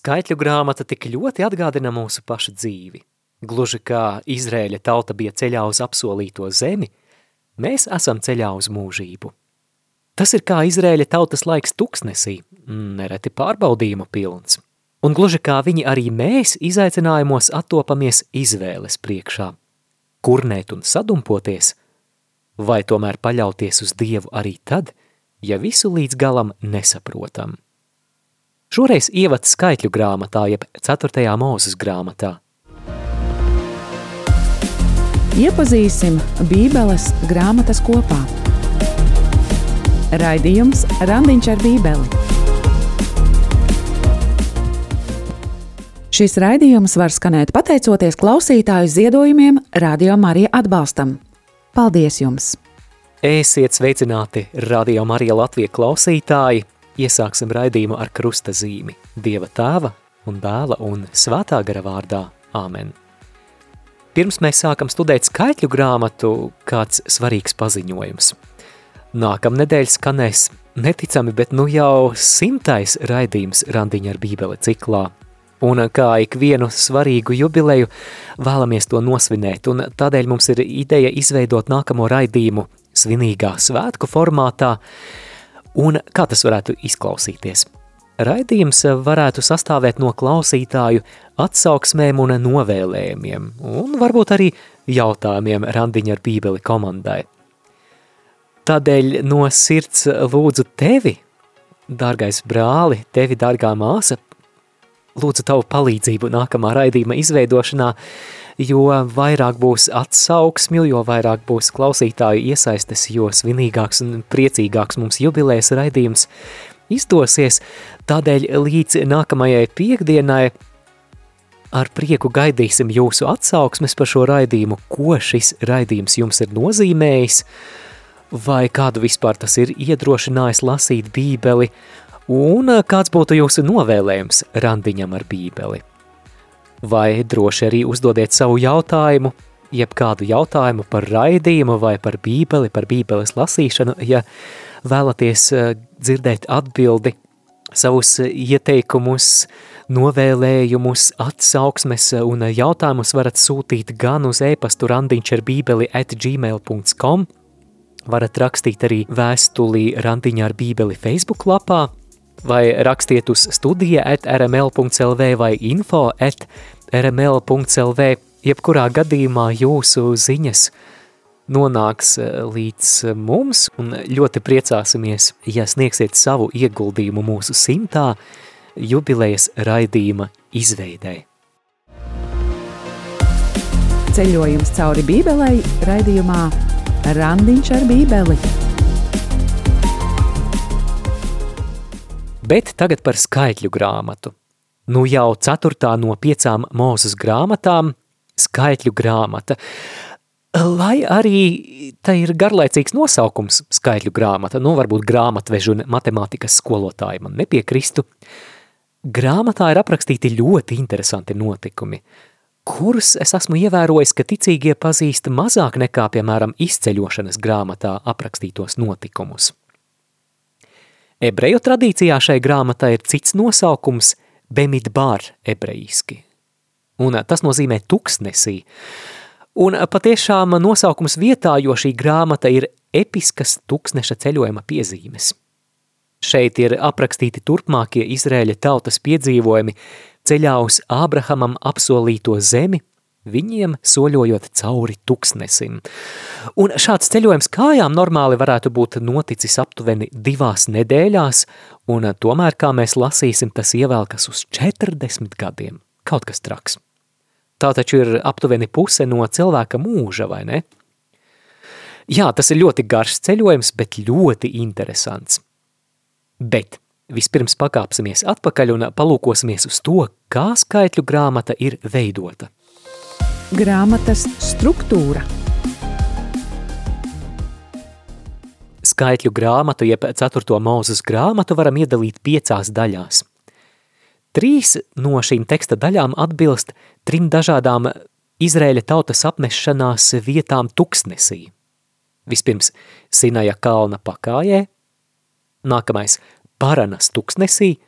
Skaitļu grāmata tik ļoti atgādina mūsu pašu dzīvi. Gluži kā Izrēļa tauta bija ceļā uz apsolīto zemi, mēs esam ceļā uz mūžību. Tas ir kā Izrēļa tautas laiks tuksnesī, nereti pārbaudījumu pilns. Un gluži kā viņi arī mēs izaicinājumos attopamies izvēles priekšā. Kurnēt un sadumpoties, vai tomēr paļauties uz Dievu arī tad, ja visu līdz galam nesaprotam. Šoreiz ievads skaitļu grāmatā, jeb 4. mūzes grāmatā. Iepazīsim Bībeles grāmatas kopā. Raidījums Randiņš ar Bībeli. Šis raidījums var skanēt pateicoties klausītāju ziedojumiem, radio Marija atbalstam. Paldies jums! Esiet sveicināti, radio Marija Latvija klausītāji! Iesāksim raidījumu ar krusta zīmi Dieva tēva un dēla un svētā gara vārdā. Āmen. Pirms mēs sākam studēt skaitļu grāmatu, kāds svarīgs paziņojums. Nākamnedēļ skanēs neticami, bet nu jau simtais raidījums randiņa ar bībeli ciklā. Un kā ikvienu svarīgu jubileju vēlamies to nosvinēt, un tādēļ mums ir ideja izveidot nākamo raidījumu svinīgā svētku formātā, Un kā tas varētu izklausīties? Raidījums varētu sastāvēt no klausītāju atsauksmēm un novēlējumiem, un varbūt arī jautājumiem randiņa ar bībeli komandai. Tādēļ no sirds lūdzu tevi, dārgais brāli, tevi, dārgā māsa, lūdzu tavu palīdzību nākamā raidījuma izveidošanā, jo vairāk būs atsauksmju, jo vairāk būs klausītāju iesaistes, jo svinīgāks un priecīgāks mums jubilēs raidījums izdosies. Tādēļ līdz nākamajai piekdienai ar prieku gaidīsim jūsu atsauksmes par šo raidījumu, ko šis raidījums jums ir nozīmējis, vai kādu vispār tas ir iedrošinājis lasīt bībeli, un kāds būtu jūsu novēlējums randiņam ar bībeli vai droši arī uzdodiet savu jautājumu, jeb kādu jautājumu par raidījumu vai par bībeli, par bībeles lasīšanu, ja vēlaties eh, dzirdēt atbildi, savus ieteikumus, novēlējumus, atsauksmes un jautājumus varat sūtīt gan uz e-pastu randiņš ar bībeli at gmail.com, varat rakstīt arī vēstulī randiņā ar bībeli Facebook lapā, vai rakstiet uz studija at rml.lv vai info at rml.lv, jebkurā gadījumā jūsu ziņas nonāks eh, līdz mums un ļoti priecāsimies, ja sniegsiet savu ieguldījumu mūsu simtā jubilejas raidījuma izveidē. Ceļojums cauri bībelei raidījumā Randiņš ar bībeli. Bet tagad par skaitļu grāmatu. Nu jau ceturtā no piecām mūzes grāmatām – skaitļu grāmata. Lai arī tā ir garlaicīgs nosaukums skaitļu grāmata, nu varbūt grāmatvežu un matemātikas skolotāji man nepiekristu, grāmatā ir aprakstīti ļoti interesanti notikumi, kurus es esmu ievērojis, ka ticīgie pazīst mazāk nekā, piemēram, izceļošanas grāmatā aprakstītos notikumus. Ebreju tradīcijā šai grāmatai ir cits nosaukums – Bemidbar ebrejiski. Un tas nozīmē tuksnesī. Un patiešām nosaukums vietā, jo šī grāmata ir episkas tuksneša ceļojuma piezīmes. Šeit ir aprakstīti turpmākie Izrēļa tautas piedzīvojumi ceļā uz Ābrahamam apsolīto zemi – viņiem soļojot cauri tuksnesim. Un šāds ceļojums kājām normāli varētu būt noticis aptuveni divās nedēļās, un tomēr, kā mēs lasīsim, tas ievēlkas uz 40 gadiem. Kaut kas traks. Tā taču ir aptuveni puse no cilvēka mūža, vai ne? Jā, tas ir ļoti garš ceļojums, bet ļoti interesants. Bet vispirms pakāpsimies atpakaļ un palūkosimies uz to, kā skaitļu grāmata ir veidota – Grāmatas struktūra Skaitļu grāmatu, jeb 4. mūzes grāmatu varam iedalīt piecās daļās. Trīs no šīm teksta daļām atbilst trim dažādām Izrēļa tautas apmešanās vietām tuksnesī. Vispirms Sinaja kalna pakājē, nākamais Paranas tuksnesī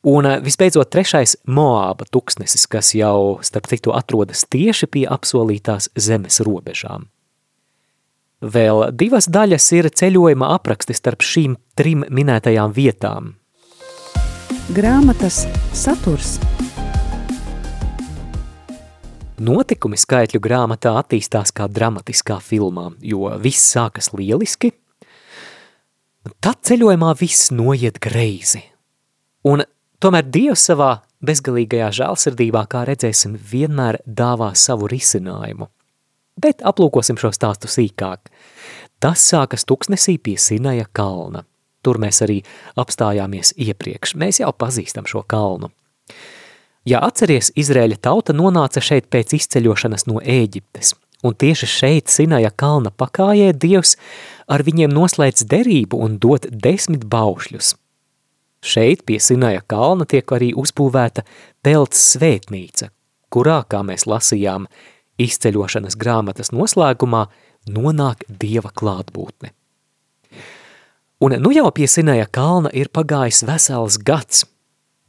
Un visbeidzot trešais Moāba tuksnesis, kas jau starp citu atrodas tieši pie apsolītās zemes robežām. Vēl divas daļas ir ceļojuma apraksti starp šīm trim minētajām vietām. Grāmatas saturs Notikumi skaitļu grāmatā attīstās kā dramatiskā filmā, jo viss sākas lieliski, tad ceļojumā viss noiet greizi. Un tomēr Dievs savā bezgalīgajā žēlsirdībā, kā redzēsim, vienmēr dāvā savu risinājumu – bet aplūkosim šo stāstu sīkāk. Tas sākas tuksnesī pie Sinaja kalna. Tur mēs arī apstājāmies iepriekš. Mēs jau pazīstam šo kalnu. Ja atceries, Izrēļa tauta nonāca šeit pēc izceļošanas no Ēģiptes, un tieši šeit Sinaja kalna pakājē Dievs ar viņiem noslēdz derību un dot desmit baušļus. Šeit pie Sinaja kalna tiek arī uzbūvēta telts svētnīca, kurā, kā mēs lasījām, izceļošanas grāmatas noslēgumā nonāk Dieva klātbūtne. Un nu jau pie Sinēja kalna ir pagājis vesels gads,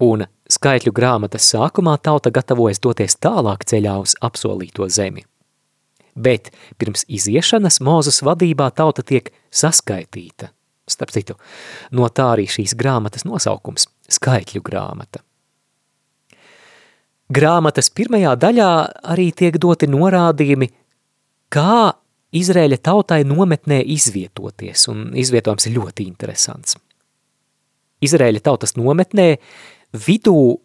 un skaitļu grāmatas sākumā tauta gatavojas doties tālāk ceļā uz apsolīto zemi. Bet pirms iziešanas Mūzes vadībā tauta tiek saskaitīta. Starp citu, no tā arī šīs grāmatas nosaukums – skaitļu grāmata. Grāmatas pirmajā daļā arī tiek doti norādījumi, kā Izrēļa tautai nometnē izvietoties, un izvietojums ir ļoti interesants. Izrēļa tautas nometnē vidū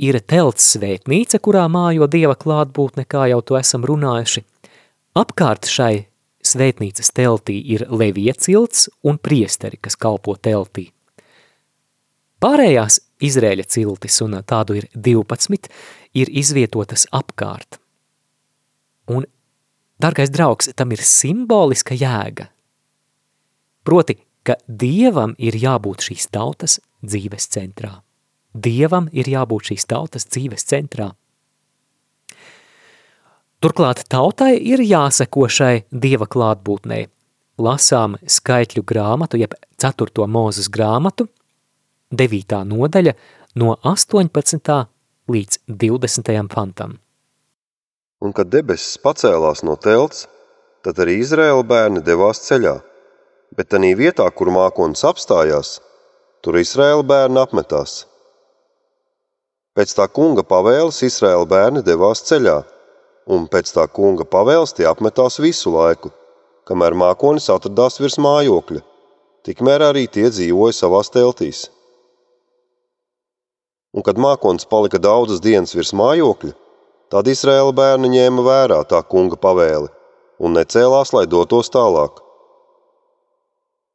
ir telts svētnīca, kurā mājo Dieva klātbūtne, kā jau to esam runājuši. Apkārt šai svētnīcas teltī ir levija cilts un priesteri, kas kalpo teltī. Pārējās Izrēļa ciltis, un tādu ir 12, ir izvietotas apkārt. Un, dargais draugs, tam ir simboliska jēga. Proti, ka Dievam ir jābūt šīs tautas dzīves centrā. Dievam ir jābūt šīs tautas dzīves centrā. Turklāt tautai ir jāseko šai Dieva klātbūtnē. Lasām skaitļu grāmatu, jeb 4. mūzes grāmatu, 9. nodaļa no 18 līdz 20. pantam. Un kad debesis pacēlās no telts, tad arī Izraēla bērni devās ceļā, bet tanī vietā, kur mākonis apstājās, tur Izraēla bērni apmetās. Pēc tā kunga pavēles Izraēla bērni devās ceļā, un pēc tā kunga pavēles tie apmetās visu laiku, kamēr mākonis atradās virs mājokļa, tikmēr arī tie dzīvoja savās teltīs un kad mākons palika daudzas dienas virs mājokļa, tad Izraēla bērni ņēma vērā tā kunga pavēli un necēlās, lai dotos tālāk.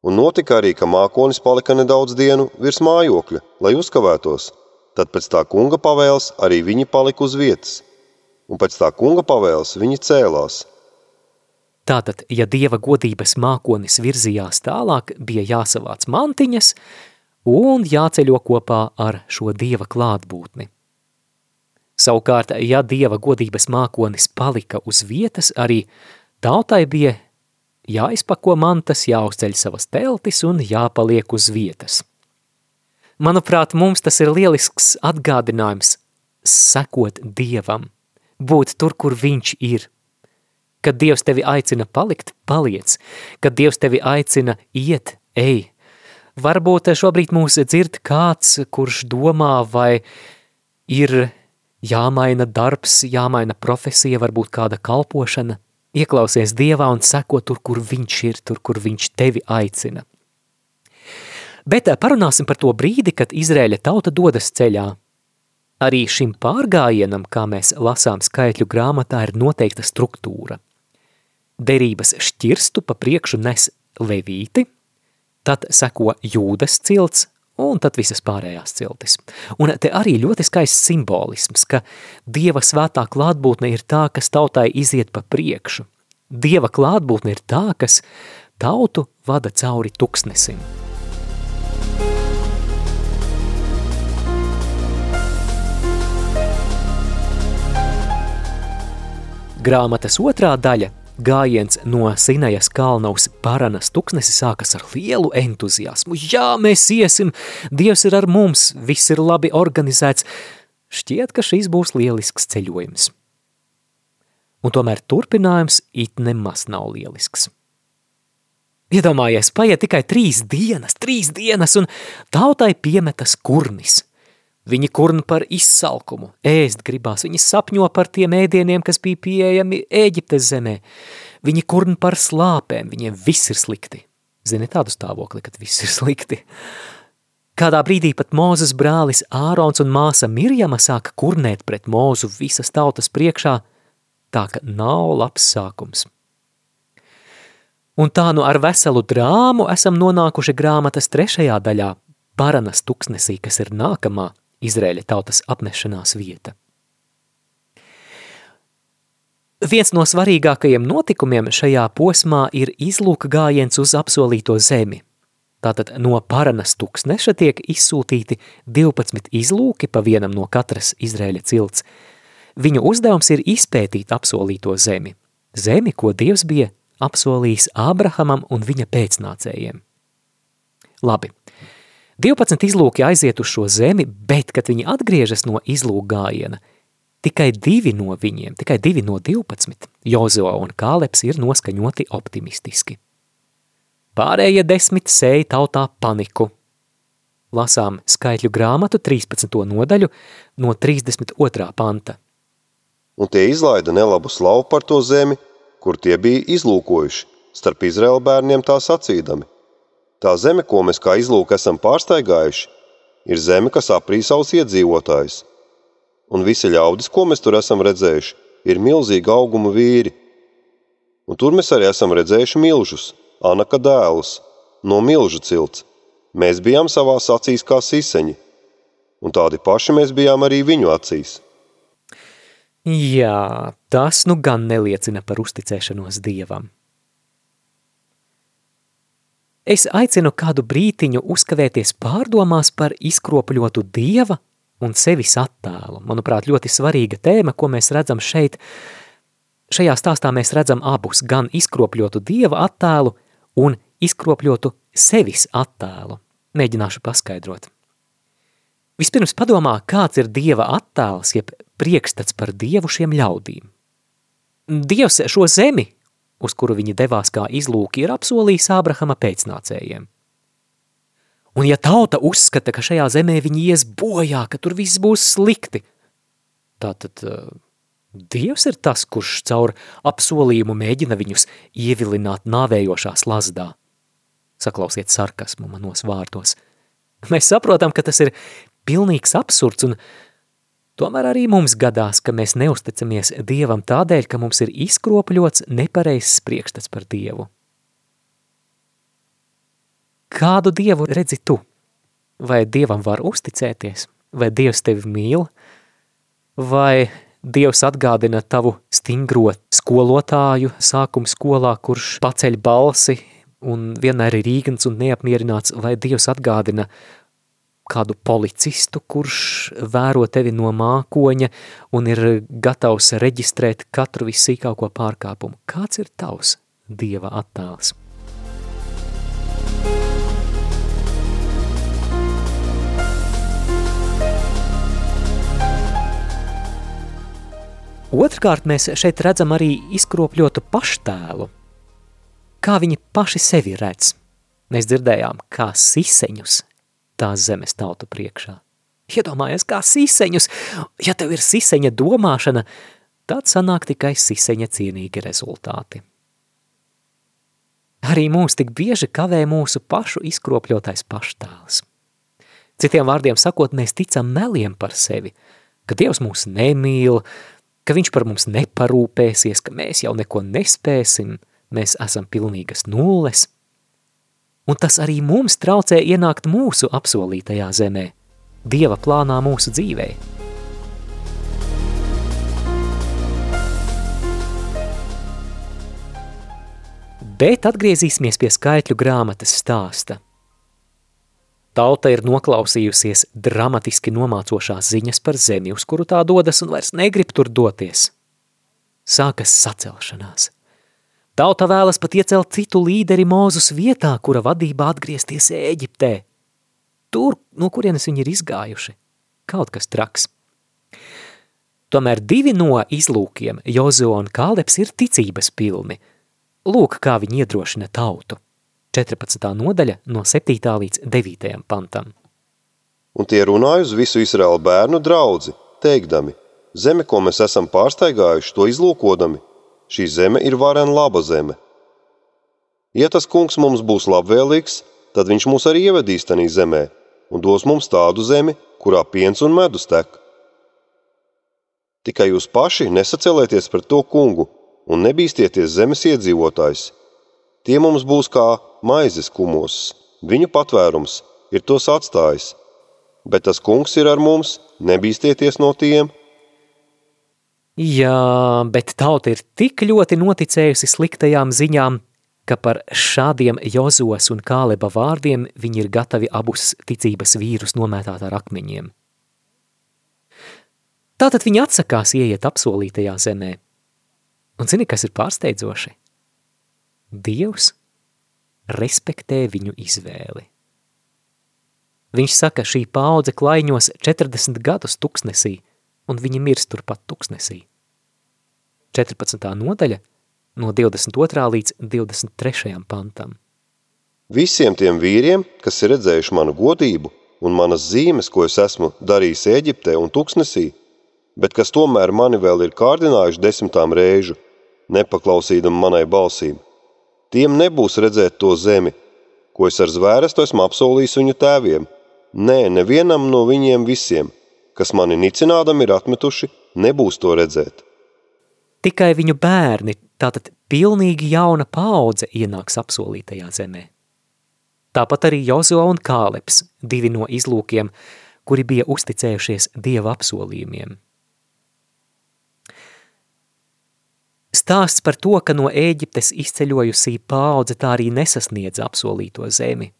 Un notika arī, ka mākonis palika nedaudz dienu virs mājokļa, lai uzkavētos. Tad pēc tā kunga pavēles arī viņi palika uz vietas, un pēc tā kunga pavēles viņi cēlās. Tātad, ja dieva godības mākonis virzījās tālāk, bija jāsavāc mantiņas, un jāceļo kopā ar šo dieva klātbūtni. Savukārt, ja dieva godības mākonis palika uz vietas, arī tautai bija jāizpako mantas, jāuzceļ savas teltis un jāpaliek uz vietas. Manuprāt, mums tas ir lielisks atgādinājums sekot Dievam, būt tur, kur viņš ir. Kad Dievs tevi aicina palikt, paliec. Kad Dievs tevi aicina iet, ej. Varbūt šobrīd mūs dzird kāds, kurš domā, vai ir jāmaina darbs, jāmaina profesija, varbūt kāda kalpošana. Ieklausies Dievā un seko tur, kur viņš ir, tur, kur viņš tevi aicina. Bet eh, parunāsim par to brīdi, kad Izrēļa tauta dodas ceļā. Arī šim pārgājienam, kā mēs lasām skaitļu grāmatā, ir noteikta struktūra. Derības šķirstu pa priekšu nes levīti, tad seko jūdas cilts, un tad visas pārējās ciltis. Un te arī ļoti skaists simbolisms, ka Dieva svētā klātbūtne ir tā, kas tautai iziet pa priekšu. Dieva klātbūtne ir tā, kas tautu vada cauri tuksnesim. Grāmatas otrā daļa Gājiens no Sinajas kalna uz Paranas tuksnesi sākas ar lielu entuziasmu. Jā, mēs iesim, Dievs ir ar mums, viss ir labi organizēts. Šķiet, ka šīs būs lielisks ceļojums. Un tomēr turpinājums it nemaz nav lielisks. Iedomājies, paiet tikai trīs dienas, trīs dienas, un tautai piemetas kurnis – Viņi kurna par izsalkumu, ēst gribās, viņi sapņo par tiem ēdieniem, kas bija pieejami Ēģiptes zemē. Viņi kurna par slāpēm, viņiem viss ir slikti. Zini tādu stāvokli, kad viss ir slikti. Kādā brīdī pat Mūzes brālis Ārons un māsa Mirjama sāka kurnēt pret Mūzu visas tautas priekšā, tā ka nav labs sākums. Un tā nu ar veselu drāmu esam nonākuši grāmatas trešajā daļā, Paranas tuksnesī, kas ir nākamā – Izrēļa tautas apmešanās vieta. Viens no svarīgākajiem notikumiem šajā posmā ir izlūka gājiens uz apsolīto zemi. Tātad no Paranas tuksneša tiek izsūtīti 12 izlūki pa vienam no katras Izrēļa cilts. Viņu uzdevums ir izpētīt apsolīto zemi, zemi, ko Dievs bija apsolījis Ābrahamam un viņa pēcnācējiem. Labi, 12 izlūki aiziet uz šo zemi, bet, kad viņi atgriežas no izlūka gājiena, tikai divi no viņiem, tikai divi no 12, Jozo un Kāleps ir noskaņoti optimistiski. Pārējie desmit sēja tautā paniku. Lasām skaitļu grāmatu 13. nodaļu no 32. panta. Un tie izlaida nelabu slavu par to zemi, kur tie bija izlūkojuši, starp Izraēla bērniem tā sacīdami. Tā zeme, ko mēs kā izlūk esam pārsteigājuši, ir zeme, kas aprī savus iedzīvotājus. Un visi ļaudis, ko mēs tur esam redzējuši, ir milzīgi auguma vīri. Un tur mēs arī esam redzējuši milžus, Anaka dēlus, no milžu cilts. Mēs bijām savās acīs kā siseņi, un tādi paši mēs bijām arī viņu acīs. Jā, tas nu gan neliecina par uzticēšanos Dievam. Es aicinu kādu brītiņu uzkavēties pārdomās par izkropļotu dieva un sevis attēlu. Manuprāt, ļoti svarīga tēma, ko mēs redzam šeit. Šajā stāstā mēs redzam abus, gan izkropļotu dieva attēlu un izkropļotu sevis attēlu. Mēģināšu paskaidrot. Vispirms padomā, kāds ir dieva attēls, jeb priekšstats par dievu šiem ļaudīm. Dievs šo zemi uz kuru viņi devās kā izlūki, ir apsolījis Ābrahama pēcnācējiem. Un ja tauta uzskata, ka šajā zemē viņi ies bojā, ka tur viss būs slikti, tātad uh, Dievs ir tas, kurš caur apsolījumu mēģina viņus ievilināt nāvējošā slazdā. Saklausiet sarkasmu manos vārdos. Mēs saprotam, ka tas ir pilnīgs absurds un Tomēr arī mums gadās, ka mēs neusticamies Dievam tādēļ, ka mums ir izkropļots nepareizs priekšstats par Dievu. Kādu Dievu redzi tu? Vai Dievam var uzticēties? Vai Dievs tevi mīl? Vai Dievs atgādina tavu stingro skolotāju sākuma skolā, kurš paceļ balsi un vienmēr ir rīgans un neapmierināts, vai Dievs atgādina kādu policistu, kurš vēro tevi no mākoņa un ir gatavs reģistrēt katru vissīkāko pārkāpumu. Kāds ir tavs Dieva attēls? Otrkārt, mēs šeit redzam arī izkropļotu paštēlu. Kā viņi paši sevi redz. Mēs dzirdējām, kā siseņus tās zemes tautu priekšā. Iedomājies, kā siseņus, ja tev ir siseņa domāšana, tad sanāk tikai siseņa cienīgi rezultāti. Arī mūs tik bieži kavē mūsu pašu izkropļotais paštāls. Citiem vārdiem sakot, mēs ticam meliem par sevi, ka Dievs mūs nemīl, ka viņš par mums neparūpēsies, ka mēs jau neko nespēsim, mēs esam pilnīgas nulles – un tas arī mums traucē ienākt mūsu apsolītajā zemē, Dieva plānā mūsu dzīvē. Bet atgriezīsimies pie skaitļu grāmatas stāsta. Tauta ir noklausījusies dramatiski nomācošās ziņas par zemi, uz kuru tā dodas un vairs negrib tur doties. Sākas sacelšanās. Tauta vēlas pat iecelt citu līderi Mūzus vietā, kura vadībā atgriezties Ēģiptē. Tur, no kurienes viņi ir izgājuši. Kaut kas traks. Tomēr divi no izlūkiem, Jozo un Kāleps, ir ticības pilni. Lūk, kā viņi iedrošina tautu. 14. nodaļa no 7. līdz 9. pantam. Un tie runāja uz visu Izraēlu bērnu draudzi, teikdami, zeme, ko mēs esam pārsteigājuši, to izlūkodami, šī zeme ir varen laba zeme. Ja tas kungs mums būs labvēlīgs, tad viņš mūs arī ievedīs tanī zemē un dos mums tādu zemi, kurā piens un medus tek. Tikai jūs paši nesacelieties pret to kungu un nebīstieties zemes iedzīvotājs. Tie mums būs kā maizes kumos, viņu patvērums ir tos atstājis, bet tas kungs ir ar mums, nebīstieties no tiem. Jā, bet tauta ir tik ļoti noticējusi sliktajām ziņām, ka par šādiem Jozos un Kāleba vārdiem viņi ir gatavi abus ticības vīrus nomētāt ar akmeņiem. Tātad viņi atsakās ieiet apsolītajā zemē. Un zini, kas ir pārsteidzoši? Dievs respektē viņu izvēli. Viņš saka, šī paudze klaiņos 40 gadus tuksnesī, un viņi mirst turpat tuksnesī. 14. nodaļa no 22. līdz 23. pantam. Visiem tiem vīriem, kas ir redzējuši manu godību un manas zīmes, ko es esmu darījis Eģiptē un tuksnesī, bet kas tomēr mani vēl ir kārdinājuši desmitām reižu, nepaklausīdam manai balsīm, Tiem nebūs redzēt to zemi, ko es ar zvērestu esmu apsolījis viņu tēviem. Nē, nevienam no viņiem visiem, kas mani nicinādam ir atmetuši, nebūs to redzēt. Tikai viņu bērni, tātad pilnīgi jauna paudze, ienāks apsolītajā zemē. Tāpat arī Jozo un Kāleps, divi no izlūkiem, kuri bija uzticējušies Dieva apsolījumiem. Stāsts par to, ka no Ēģiptes izceļojusī paudze tā arī nesasniedz apsolīto zemi.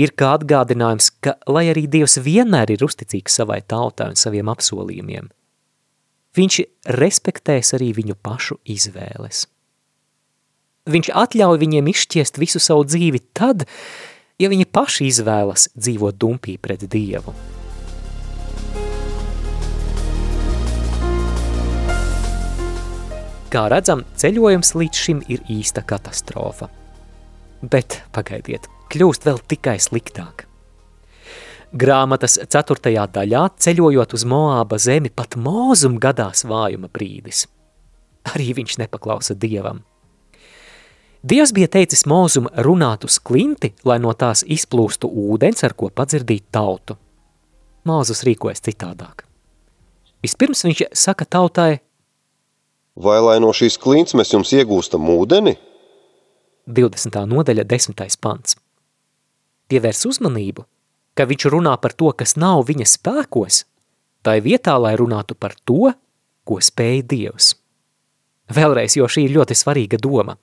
Ir kā atgādinājums, ka, lai arī Dievs vienmēr ir uzticīgs savai tautai un saviem apsolījumiem, viņš respektēs arī viņu pašu izvēles. Viņš atļauj viņiem izšķiest visu savu dzīvi tad, ja viņi paši izvēlas dzīvot dumpī pret Dievu. Kā redzam, ceļojums līdz šim ir īsta katastrofa. Bet, pagaidiet, kļūst vēl tikai sliktāk. Grāmatas ceturtajā daļā, ceļojot uz Moāba zemi, pat mūzum gadās vājuma brīdis. Arī viņš nepaklausa Dievam. Dievs bija teicis mūzum runāt uz klinti, lai no tās izplūstu ūdens, ar ko padzirdīt tautu. Mūzus rīkojas citādāk. Vispirms viņš saka tautai, Vai lai no šīs klints mēs jums iegūstam ūdeni? 20. nodaļa, 10. pants. Pievērs uzmanību, ka viņš runā par to, kas nav viņa spēkos, tai vietā, lai runātu par to, ko spēja Dievs. Vēlreiz, jo šī ir ļoti svarīga doma.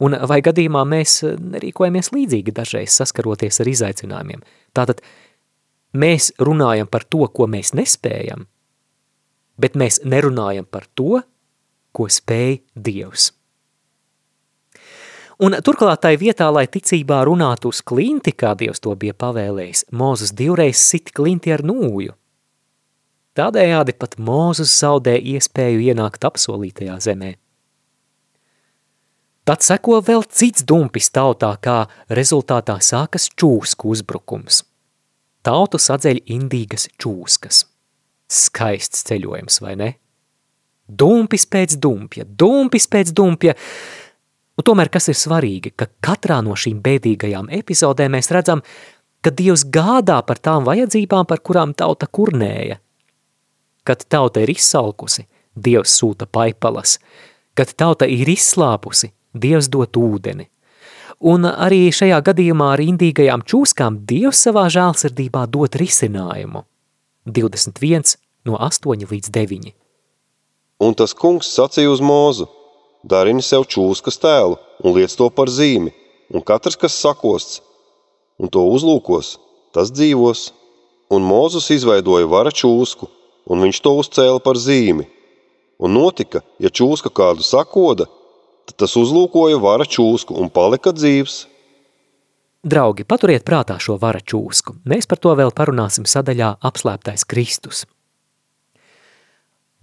Un vai gadījumā mēs rīkojamies līdzīgi dažreiz saskaroties ar izaicinājumiem? Tātad mēs runājam par to, ko mēs nespējam, bet mēs nerunājam par to, ko spēj Dievs. Un turklāt tai vietā, lai ticībā runātu uz klinti, kā Dievs to bija pavēlējis, Mūzes divreiz sit klinti ar nūju. Tādējādi pat Mūzes zaudē iespēju ienākt apsolītajā zemē. Tad seko vēl cits dumpis tautā, kā rezultātā sākas čūsku uzbrukums. Tautu sadzeļ indīgas čūskas. Skaists ceļojums, vai ne? Dumpis pēc dumpja, dumpis pēc dumpja. Un tomēr, kas ir svarīgi, ka katrā no šīm bēdīgajām epizodēm mēs redzam, ka Dievs gādā par tām vajadzībām, par kurām tauta kurnēja. Kad tauta ir izsalkusi, Dievs sūta paipalas. Kad tauta ir izslāpusi, Dievs dot ūdeni. Un arī šajā gadījumā ar indīgajām čūskām Dievs savā žēlsirdībā dot risinājumu. 21 no 8 līdz 9. Un tas kungs sacīja uz mūzu: Darini sev čūskas tēlu un liec to par zīmi, un katrs, kas sakosts un to uzlūkos, tas dzīvos. Un Mūzus izveidoja vara čūsku, un viņš to uzcēla par zīmi. Un notika, ja čūska kādu sakoda, Tad tas uzlūkoja vara čūsku un palika dzīvs. Draugi, paturiet prātā šo vara čūsku. Mēs par to vēl parunāsim sadaļā apslēptais Kristus.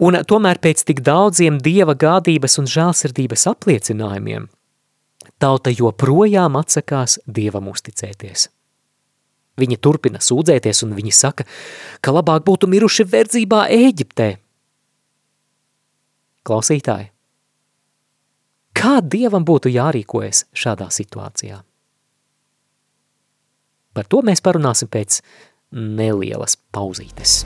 Un tomēr pēc tik daudziem dieva gādības un žēlsirdības apliecinājumiem, tauta joprojām atsakās dievam uzticēties. Viņi turpina sūdzēties un viņi saka, ka labāk būtu miruši verdzībā Ēģiptē. Klausītāji, kā dievam būtu jārīkojas šādā situācijā? Par to mēs parunāsim pēc nelielas pauzītes.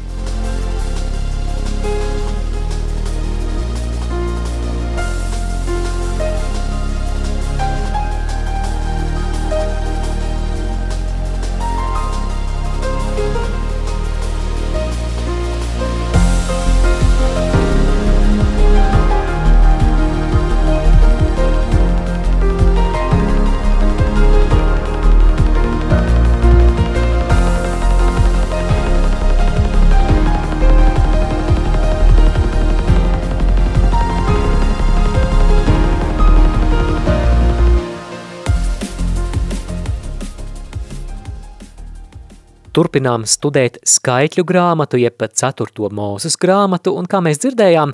Turpinām studēt skaitļu grāmatu, jeb 4. mūzes grāmatu, un kā mēs dzirdējām,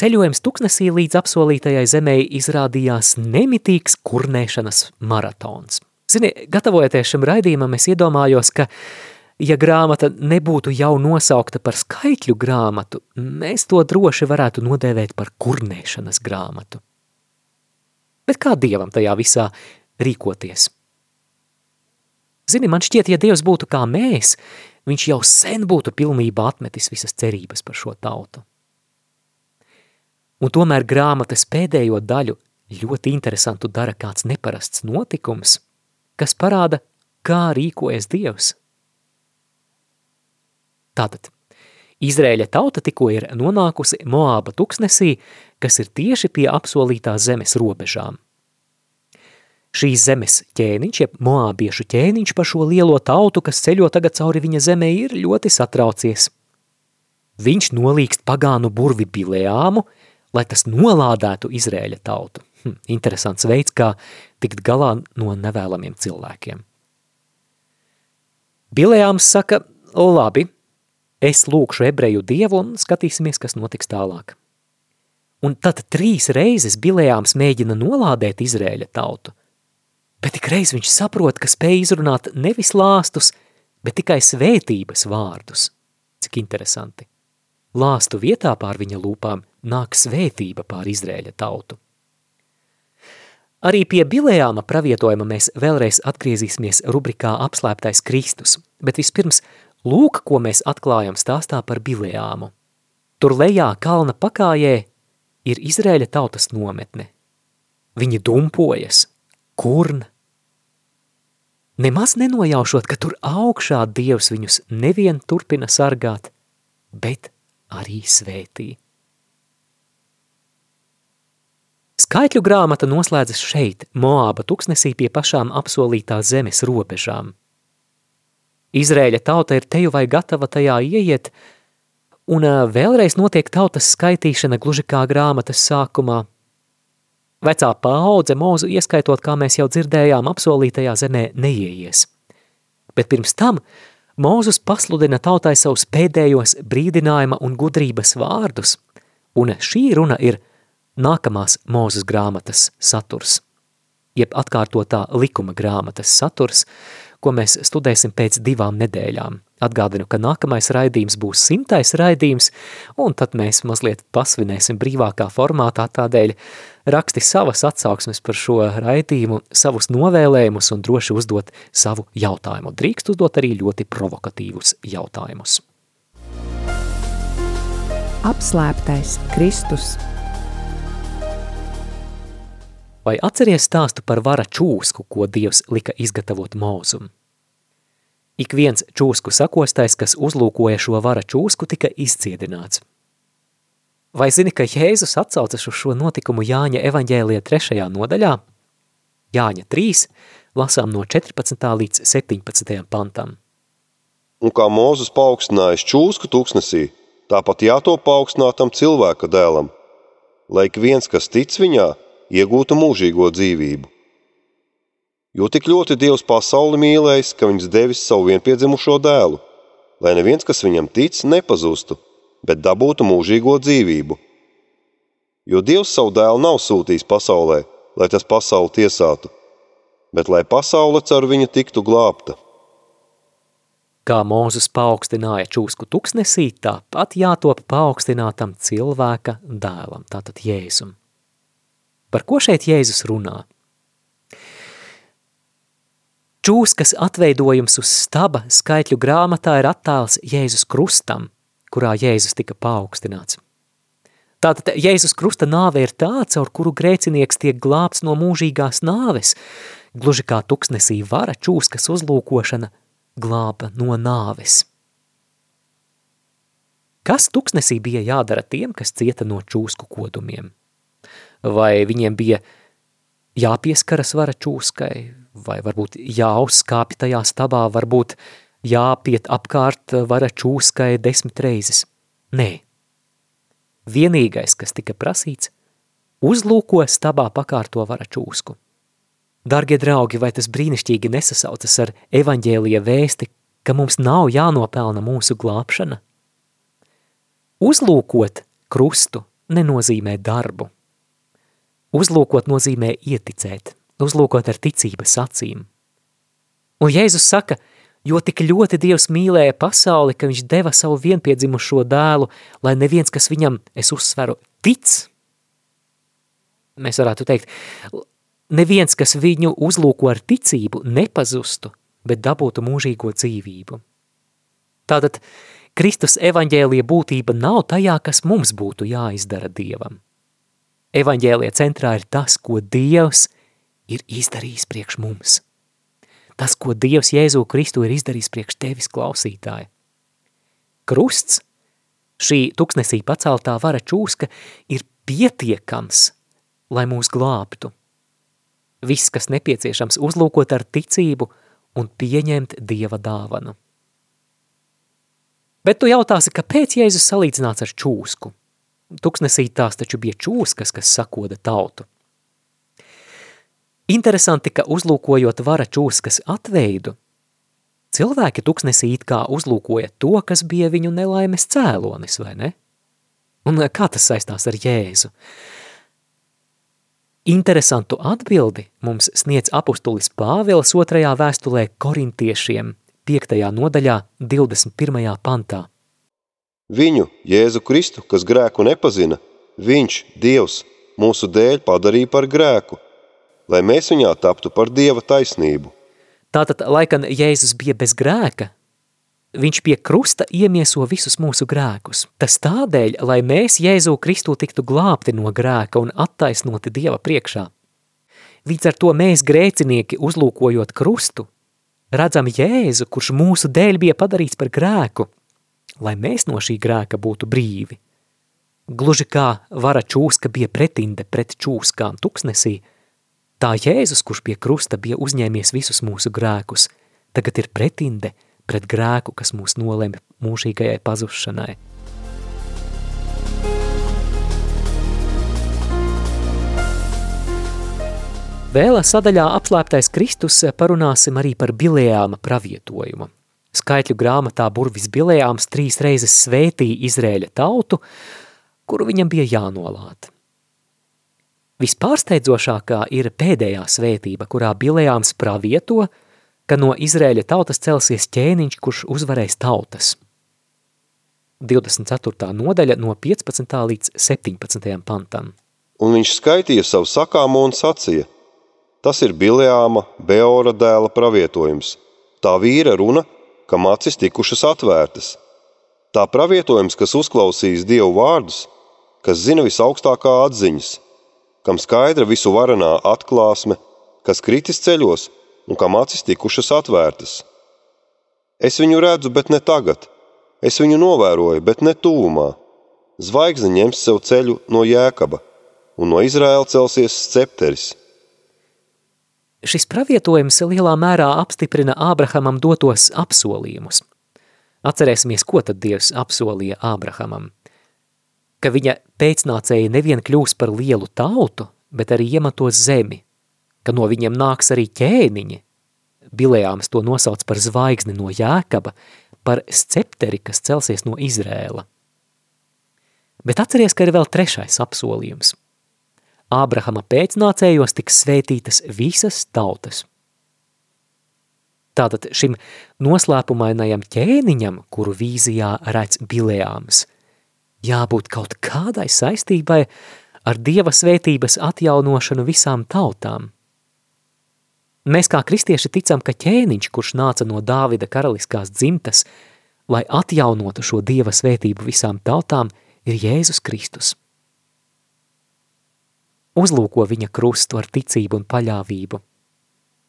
ceļojums tuksnesī līdz apsolītajai zemē izrādījās nemitīgs kurnēšanas maratons. Zini, gatavojoties šim raidījumam, es iedomājos, ka, ja grāmata nebūtu jau nosaukta par skaitļu grāmatu, mēs to droši varētu nodēvēt par kurnēšanas grāmatu. Bet kā Dievam tajā visā rīkoties? Zini, man šķiet, ja Dievs būtu kā mēs, viņš jau sen būtu pilnībā atmetis visas cerības par šo tautu. Un tomēr grāmatas pēdējo daļu ļoti interesantu dara kāds neparasts notikums, kas parāda, kā rīkojas Dievs. Tātad, Izrēļa tauta tikko ir nonākusi Moāba tuksnesī, kas ir tieši pie apsolītās zemes robežām šīs zemes ķēniņš, jeb moābiešu ķēniņš par šo lielo tautu, kas ceļo tagad cauri viņa zemē, ir ļoti satraucies. Viņš nolīgst pagānu burvi Bileāmu, lai tas nolādētu Izrēļa tautu. Hm, interesants veids, kā tikt galā no nevēlamiem cilvēkiem. Bileāms saka, labi, es lūkšu ebreju dievu un skatīsimies, kas notiks tālāk. Un tad trīs reizes Bileāms mēģina nolādēt Izrēļa tautu – bet tik reiz viņš saprot, ka spēj izrunāt nevis lāstus, bet tikai svētības vārdus. Cik interesanti. Lāstu vietā pār viņa lūpām nāk svētība pār Izrēļa tautu. Arī pie Bilējāma pravietojuma mēs vēlreiz atgriezīsimies rubrikā apslēptais Kristus, bet vispirms lūk, ko mēs atklājam stāstā par Bilējāmu. Tur lejā kalna pakājē ir Izrēļa tautas nometne. Viņi dumpojas, kurna, nemaz nenojaušot, ka tur augšā Dievs viņus nevien turpina sargāt, bet arī svētī. Skaitļu grāmata noslēdzas šeit, Moāba tuksnesī pie pašām apsolītās zemes robežām. Izrēļa tauta ir teju vai gatava tajā ieiet, un vēlreiz notiek tautas skaitīšana gluži kā grāmatas sākumā – Vecā paudze mūzu ieskaitot, kā mēs jau dzirdējām, apsolītajā zemē neieies. Bet pirms tam Mūzus pasludina tautai savus pēdējos brīdinājuma un gudrības vārdus, un šī runa ir nākamās Mūzes grāmatas saturs, jeb atkārtotā likuma grāmatas saturs, ko mēs studēsim pēc divām nedēļām. Atgādinu, ka nākamais raidījums būs simtais raidījums, un tad mēs mazliet pasvinēsim brīvākā formātā tādēļ raksti savas atsauksmes par šo raidījumu, savus novēlējumus un droši uzdot savu jautājumu. Drīkst uzdot arī ļoti provokatīvus jautājumus. Apslēptais Kristus Vai atceries stāstu par vara čūsku, ko Dievs lika izgatavot mūzumu? Ik viens čūsku sakostais, kas uzlūkoja šo vara čūsku, tika izciedināts. Vai zini, ka Jēzus atsaucas uz šo notikumu Jāņa evaņģēlija trešajā nodaļā? Jāņa 3, lasām no 14. līdz 17. pantam. Un kā Mūzes paaugstinājis čūsku tūkstnesī, tāpat jātop paaugstinātam cilvēka dēlam, lai ik viens, kas tic viņā, iegūtu mūžīgo dzīvību. Jo tik ļoti Dievs pasauli mīlējis, ka viņš devis savu vienpiedzimušo dēlu, lai neviens, kas viņam tic, nepazustu, bet dabūtu mūžīgo dzīvību. Jo Dievs savu dēlu nav sūtījis pasaulē, lai tas pasauli tiesātu, bet lai pasaule caur viņu tiktu glābta. Kā Mūzes paaugstināja čūsku tuksnesī, tāpat jātop paaugstinātam cilvēka dēlam, tātad Jēzum. Par ko šeit Jēzus runā? Čūskas atveidojums uz staba skaitļu grāmatā ir attēls Jēzus krustam, kurā Jēzus tika paaugstināts. Tātad Jēzus krusta nāve ir tā, caur kuru grēcinieks tiek glābts no mūžīgās nāves, gluži kā tuksnesī vara čūskas uzlūkošana glāba no nāves. Kas tuksnesī bija jādara tiem, kas cieta no čūsku kodumiem? Vai viņiem bija jāpieskaras vara čūskai, vai varbūt jāuzskāpj tajā stabā, varbūt jāpiet apkārt vara čūskai desmit reizes? Nē. Vienīgais, kas tika prasīts, uzlūko stabā pakārto vara čūsku. Dargie draugi, vai tas brīnišķīgi nesasaucas ar evaņģēlija vēsti, ka mums nav jānopelna mūsu glābšana? Uzlūkot krustu nenozīmē darbu. Uzlūkot nozīmē ieticēt, uzlūkot ar ticības acīm. Un Jēzus saka, jo tik ļoti Dievs mīlēja pasauli, ka viņš deva savu vienpiedzimušo dēlu, lai neviens, kas viņam, es uzsveru, tic. Mēs varētu teikt, neviens, kas viņu uzlūko ar ticību, nepazustu, bet dabūtu mūžīgo dzīvību. Tātad Kristus evaņģēlija būtība nav tajā, kas mums būtu jāizdara Dievam. Evaņģēlija centrā ir tas, ko Dievs ir izdarījis priekš mums. Tas, ko Dievs Jēzu Kristu ir izdarījis priekš tevis klausītāji. Krusts, šī tuksnesī paceltā vara čūska, ir pietiekams, lai mūs glābtu – Viss, kas nepieciešams, uzlūkot ar ticību un pieņemt Dieva dāvanu. Bet tu jautāsi, kāpēc Jēzus salīdzināts ar čūsku? Tuksnesī tās taču bija čūskas, kas sakoda tautu. Interesanti, ka uzlūkojot vara čūskas atveidu, cilvēki tuksnesī it kā uzlūkoja to, kas bija viņu nelaimes cēlonis, vai ne? Un kā tas saistās ar Jēzu? Interesantu atbildi mums sniedz apustulis Pāvils otrajā vēstulē korintiešiem, 5. nodaļā, 21. pantā. Viņu, Jēzu Kristu, kas grēku nepazina, viņš, Dievs, mūsu dēļ padarīja par grēku, lai mēs viņā taptu par Dieva taisnību. Tātad, lai gan Jēzus bija bez grēka, viņš pie krusta iemieso visus mūsu grēkus. Tas tādēļ, lai mēs Jēzu Kristu tiktu glābti no grēka un attaisnoti Dieva priekšā. Līdz ar to mēs grēcinieki uzlūkojot krustu, redzam Jēzu, kurš mūsu dēļ bija padarīts par grēku, lai mēs no šī grēka būtu brīvi. Gluži kā vara čūska bija pretinde pret čūskām tuksnesī, tā Jēzus, kurš pie krusta bija uzņēmies visus mūsu grēkus, tagad ir pretinde – pret grēku, kas mūs nolemj mūžīgajai pazušanai. Vēl sadaļā apslēptais Kristus parunāsim arī par Bilējāma pravietojumu. Skaitļu grāmatā burvis Bilējāms trīs reizes svētīja Izrēļa tautu, kuru viņam bija jānolāt. Vispārsteidzošākā ir pēdējā svētība, kurā Bilējāms pravieto – ka no Izrēļa tautas celsies ķēniņš, kurš uzvarēs tautas. 24. nodaļa no 15. līdz 17. pantam. Un viņš skaitīja savu sakāmo un sacīja, tas ir Bileāma, Beora dēla pravietojums. Tā vīra runa, kam acis tikušas atvērtas. Tā pravietojums, kas uzklausīs Dievu vārdus, kas zina visaugstākā atziņas, kam skaidra visu varenā atklāsme, kas kritis ceļos – un kam acis tikušas atvērtas. Es viņu redzu, bet ne tagad. Es viņu novēroju, bet ne tūmā. Zvaigzne ņems sev ceļu no jēkaba, un no Izraēla celsies scepteris. Šis pravietojums lielā mērā apstiprina Ābrahamam dotos apsolījumus. Atcerēsimies, ko tad Dievs apsolīja Ābrahamam. Ka viņa pēcnācēji nevien kļūs par lielu tautu, bet arī iemantos zemi, ka no viņiem nāks arī ķēniņi. Bilējāms to nosauc par zvaigzni no Jēkaba, par scepteri, kas celsies no Izrēla. Bet atceries, ka ir vēl trešais apsolījums. Ābrahama pēcnācējos tiks svētītas visas tautas. Tātad šim noslēpumainajam ķēniņam, kuru vīzijā redz Bilējāms, jābūt kaut kādai saistībai ar Dieva svētības atjaunošanu visām tautām. Mēs kā kristieši ticam, ka ķēniņš, kurš nāca no Dāvida karaliskās dzimtas, lai atjaunotu šo Dieva svētību visām tautām, ir Jēzus Kristus. Uzlūko viņa krustu ar ticību un paļāvību.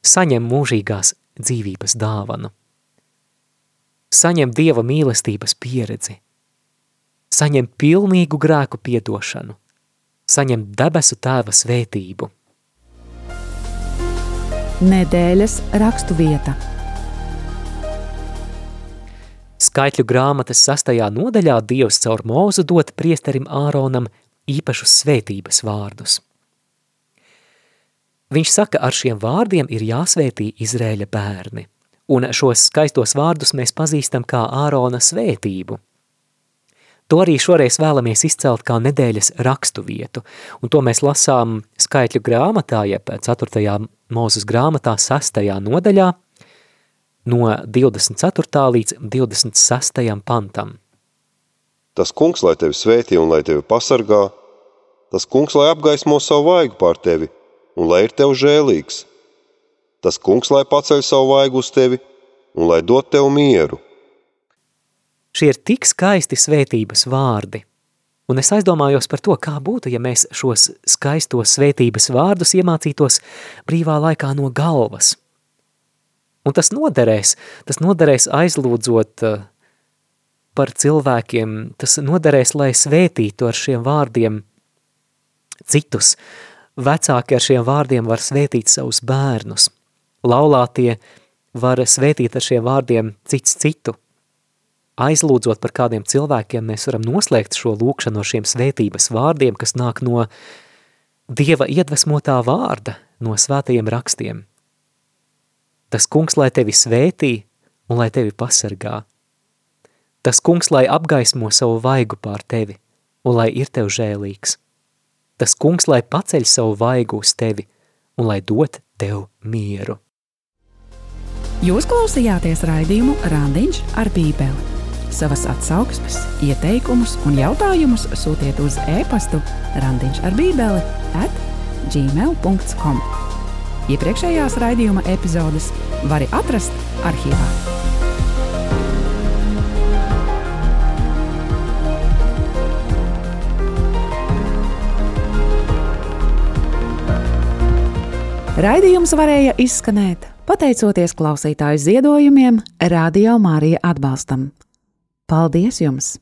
Saņem mūžīgās dzīvības dāvanu. Saņem Dieva mīlestības pieredzi. Saņem pilnīgu grēku piedošanu. Saņem debesu tēva svētību. Nedēļas rakstu vieta. Skaitļu grāmatas sastajā nodaļā Dievs caur mūzu dot priesterim Āronam īpašus svētības vārdus. Viņš saka, ar šiem vārdiem ir jāsvētī Izrēļa bērni, un šos skaistos vārdus mēs pazīstam kā Ārona svētību. To arī šoreiz vēlamies izcelt kā nedēļas rakstu vietu, un to mēs lasām skaitļu grāmatā, jeb 4. mūzes grāmatā 6. nodaļā, no 24. līdz 26. pantam. Tas kungs, lai tevi svētī un lai tevi pasargā, tas kungs, lai apgaismo savu vaigu pār tevi un lai ir tev žēlīgs. Tas kungs, lai paceļ savu vaigu uz tevi un lai dod tev mieru. Šie ir tik skaisti svētības vārdi, un es aizdomājos par to, kā būtu, ja mēs šos skaistos svētības vārdus iemācītos brīvā laikā no galvas. Un tas noderēs, tas noderēs aizlūdzot uh, par cilvēkiem, tas noderēs, lai svētītu ar šiem vārdiem citus, Vecāki ar šiem vārdiem var svētīt savus bērnus. Laulātie var svētīt ar šiem vārdiem cits citu. Aizlūdzot par kādiem cilvēkiem, mēs varam noslēgt šo lūkšanu no šiem svētības vārdiem, kas nāk no Dieva iedvesmotā vārda, no svētajiem rakstiem. Tas kungs, lai tevi svētī un lai tevi pasargā. Tas kungs, lai apgaismo savu vaigu pār tevi un lai ir tev žēlīgs tas kungs, lai paceļ savu vaigu uz tevi un lai dot tev mieru. Jūs klausījāties raidījumu Randiņš ar bībeli. Savas atsauksmes, ieteikumus un jautājumus sūtiet uz e-pastu randiņš ar bībeli at gmail.com. Iepriekšējās raidījuma epizodes var atrast arhīvā. Raidījums varēja izskanēt pateicoties klausītāju ziedojumiem, Radio Mārija atbalstam. Paldies jums!